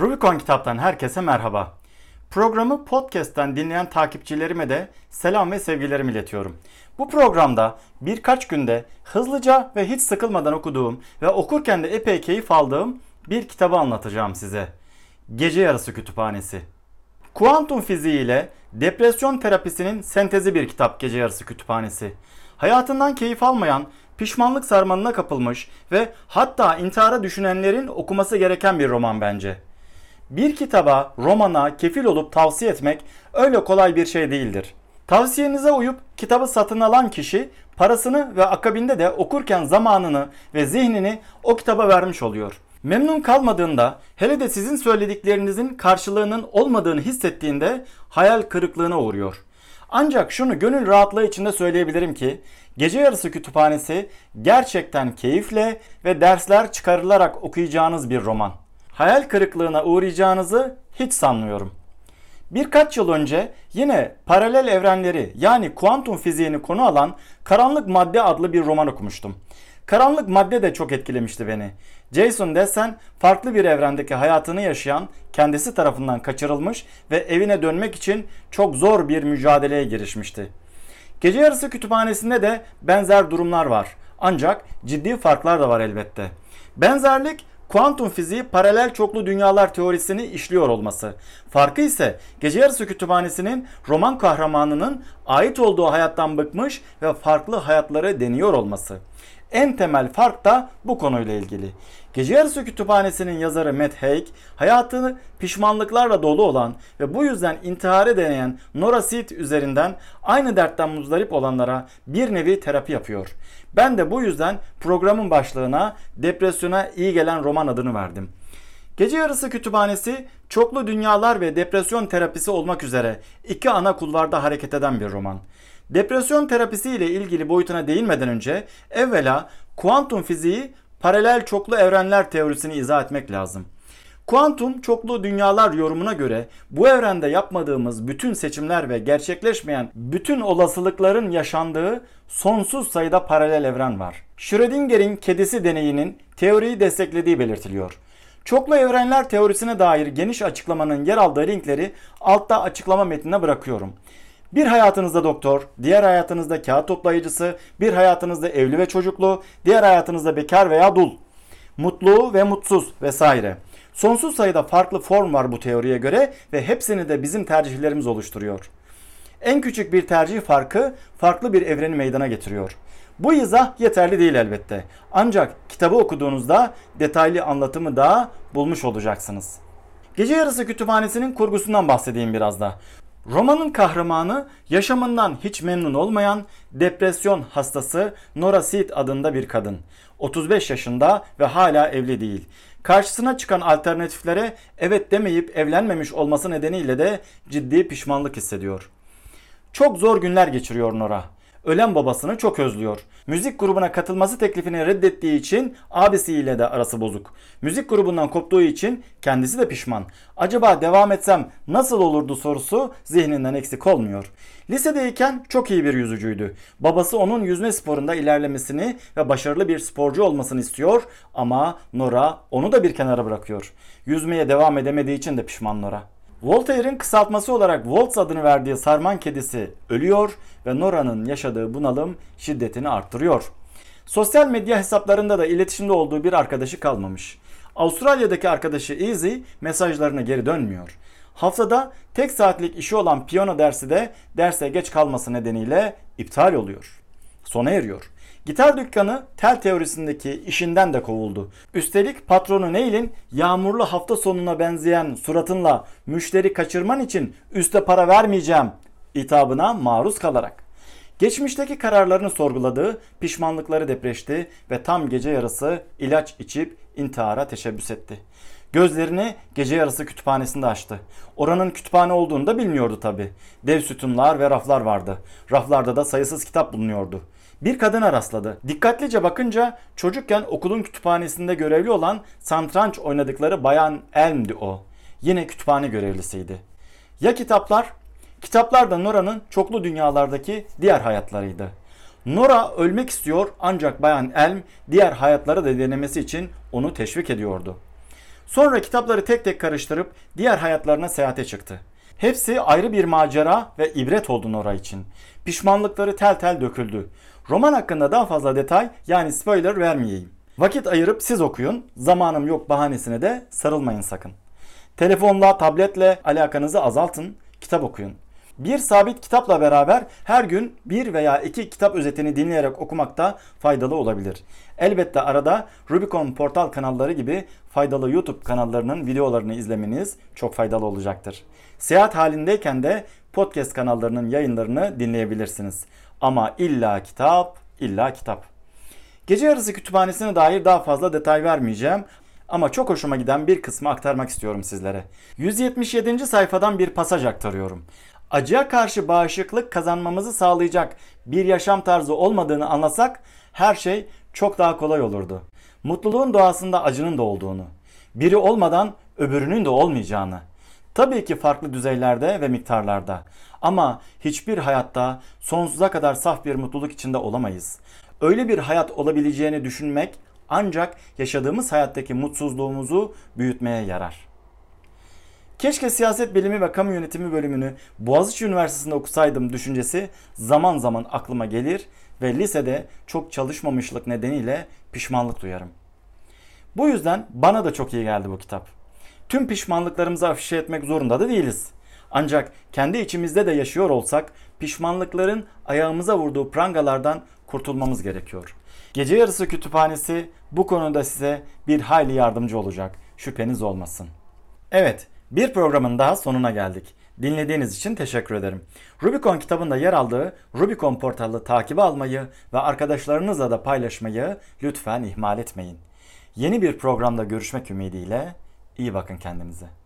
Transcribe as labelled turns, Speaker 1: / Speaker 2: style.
Speaker 1: Rubicon Kitap'tan herkese merhaba. Programı podcast'ten dinleyen takipçilerime de selam ve sevgilerimi iletiyorum. Bu programda birkaç günde hızlıca ve hiç sıkılmadan okuduğum ve okurken de epey keyif aldığım bir kitabı anlatacağım size. Gece Yarısı Kütüphanesi. Kuantum fiziği ile depresyon terapisinin sentezi bir kitap Gece Yarısı Kütüphanesi. Hayatından keyif almayan, pişmanlık sarmanına kapılmış ve hatta intihara düşünenlerin okuması gereken bir roman bence. Bir kitaba, romana kefil olup tavsiye etmek öyle kolay bir şey değildir. Tavsiyenize uyup kitabı satın alan kişi parasını ve akabinde de okurken zamanını ve zihnini o kitaba vermiş oluyor. Memnun kalmadığında hele de sizin söylediklerinizin karşılığının olmadığını hissettiğinde hayal kırıklığına uğruyor. Ancak şunu gönül rahatlığı içinde söyleyebilirim ki Gece Yarısı Kütüphanesi gerçekten keyifle ve dersler çıkarılarak okuyacağınız bir roman. Hayal kırıklığına uğrayacağınızı hiç sanmıyorum. Birkaç yıl önce yine paralel evrenleri yani kuantum fiziğini konu alan Karanlık Madde adlı bir roman okumuştum. Karanlık Madde de çok etkilemişti beni. Jason Dessen farklı bir evrendeki hayatını yaşayan, kendisi tarafından kaçırılmış ve evine dönmek için çok zor bir mücadeleye girişmişti. Gece yarısı kütüphanesinde de benzer durumlar var. Ancak ciddi farklar da var elbette. Benzerlik kuantum fiziği paralel çoklu dünyalar teorisini işliyor olması. Farkı ise Gece Yarısı Kütüphanesi'nin roman kahramanının ait olduğu hayattan bıkmış ve farklı hayatları deniyor olması. En temel fark da bu konuyla ilgili. Gece Yarısı Kütüphanesi'nin yazarı Matt Haig, hayatını pişmanlıklarla dolu olan ve bu yüzden intiharı deneyen Nora Seed üzerinden aynı dertten muzdarip olanlara bir nevi terapi yapıyor. Ben de bu yüzden programın başlığına depresyona iyi gelen roman adını verdim. Gece Yarısı Kütüphanesi çoklu dünyalar ve depresyon terapisi olmak üzere iki ana kulvarda hareket eden bir roman. Depresyon terapisi ile ilgili boyutuna değinmeden önce evvela kuantum fiziği paralel çoklu evrenler teorisini izah etmek lazım. Kuantum çoklu dünyalar yorumuna göre bu evrende yapmadığımız bütün seçimler ve gerçekleşmeyen bütün olasılıkların yaşandığı sonsuz sayıda paralel evren var. Schrödinger'in kedisi deneyinin teoriyi desteklediği belirtiliyor. Çoklu evrenler teorisine dair geniş açıklamanın yer aldığı linkleri altta açıklama metnine bırakıyorum. Bir hayatınızda doktor, diğer hayatınızda kağıt toplayıcısı, bir hayatınızda evli ve çocuklu, diğer hayatınızda bekar veya dul. Mutlu ve mutsuz vesaire. Sonsuz sayıda farklı form var bu teoriye göre ve hepsini de bizim tercihlerimiz oluşturuyor. En küçük bir tercih farkı farklı bir evreni meydana getiriyor. Bu izah yeterli değil elbette. Ancak kitabı okuduğunuzda detaylı anlatımı da bulmuş olacaksınız. Gece Yarısı Kütüphanesi'nin kurgusundan bahsedeyim biraz da. Romanın kahramanı yaşamından hiç memnun olmayan depresyon hastası Nora Seed adında bir kadın. 35 yaşında ve hala evli değil. Karşısına çıkan alternatiflere evet demeyip evlenmemiş olması nedeniyle de ciddi pişmanlık hissediyor. Çok zor günler geçiriyor Nora. Ölen babasını çok özlüyor. Müzik grubuna katılması teklifini reddettiği için abisiyle de arası bozuk. Müzik grubundan koptuğu için kendisi de pişman. Acaba devam etsem nasıl olurdu sorusu zihninden eksik olmuyor. Lisedeyken çok iyi bir yüzücüydü. Babası onun yüzme sporunda ilerlemesini ve başarılı bir sporcu olmasını istiyor ama Nora onu da bir kenara bırakıyor. Yüzmeye devam edemediği için de pişman Nora. Voltaire'in kısaltması olarak Waltz adını verdiği sarman kedisi ölüyor ve Nora'nın yaşadığı bunalım şiddetini arttırıyor. Sosyal medya hesaplarında da iletişimde olduğu bir arkadaşı kalmamış. Avustralya'daki arkadaşı Easy mesajlarına geri dönmüyor. Haftada tek saatlik işi olan piyano dersi de derse geç kalması nedeniyle iptal oluyor. Sona eriyor. Gitar dükkanı tel teorisindeki işinden de kovuldu. Üstelik patronu Neil'in yağmurlu hafta sonuna benzeyen suratınla müşteri kaçırman için üste para vermeyeceğim itabına maruz kalarak. Geçmişteki kararlarını sorguladığı, pişmanlıkları depreşti ve tam gece yarısı ilaç içip intihara teşebbüs etti. Gözlerini gece yarısı kütüphanesinde açtı. Oranın kütüphane olduğunu da bilmiyordu tabi. Dev sütunlar ve raflar vardı. Raflarda da sayısız kitap bulunuyordu bir kadına rastladı. Dikkatlice bakınca çocukken okulun kütüphanesinde görevli olan santranç oynadıkları Bayan Elm'di o. Yine kütüphane görevlisiydi. Ya kitaplar? Kitaplar da Nora'nın çoklu dünyalardaki diğer hayatlarıydı. Nora ölmek istiyor ancak Bayan Elm diğer hayatları da denemesi için onu teşvik ediyordu. Sonra kitapları tek tek karıştırıp diğer hayatlarına seyahate çıktı. Hepsi ayrı bir macera ve ibret oldu Nora için. Pişmanlıkları tel tel döküldü. Roman hakkında daha fazla detay yani spoiler vermeyeyim. Vakit ayırıp siz okuyun. Zamanım yok bahanesine de sarılmayın sakın. Telefonla, tabletle alakanızı azaltın, kitap okuyun. Bir sabit kitapla beraber her gün bir veya iki kitap özetini dinleyerek okumak da faydalı olabilir. Elbette arada Rubicon portal kanalları gibi faydalı YouTube kanallarının videolarını izlemeniz çok faydalı olacaktır. Seyahat halindeyken de podcast kanallarının yayınlarını dinleyebilirsiniz. Ama illa kitap, illa kitap. Gece yarısı kütüphanesine dair daha fazla detay vermeyeceğim ama çok hoşuma giden bir kısmı aktarmak istiyorum sizlere. 177. sayfadan bir pasaj aktarıyorum. Acıya karşı bağışıklık kazanmamızı sağlayacak bir yaşam tarzı olmadığını anlasak her şey çok daha kolay olurdu. Mutluluğun doğasında acının da olduğunu, biri olmadan öbürünün de olmayacağını. Tabii ki farklı düzeylerde ve miktarlarda. Ama hiçbir hayatta sonsuza kadar saf bir mutluluk içinde olamayız. Öyle bir hayat olabileceğini düşünmek ancak yaşadığımız hayattaki mutsuzluğumuzu büyütmeye yarar. Keşke siyaset bilimi ve kamu yönetimi bölümünü Boğaziçi Üniversitesi'nde okusaydım düşüncesi zaman zaman aklıma gelir ve lisede çok çalışmamışlık nedeniyle pişmanlık duyarım. Bu yüzden bana da çok iyi geldi bu kitap. Tüm pişmanlıklarımızı afişe etmek zorunda da değiliz. Ancak kendi içimizde de yaşıyor olsak pişmanlıkların ayağımıza vurduğu prangalardan kurtulmamız gerekiyor. Gece yarısı kütüphanesi bu konuda size bir hayli yardımcı olacak. Şüpheniz olmasın. Evet, bir programın daha sonuna geldik. Dinlediğiniz için teşekkür ederim. Rubicon kitabında yer aldığı Rubicon portalı takibi almayı ve arkadaşlarınızla da paylaşmayı lütfen ihmal etmeyin. Yeni bir programda görüşmek ümidiyle iyi bakın kendinize.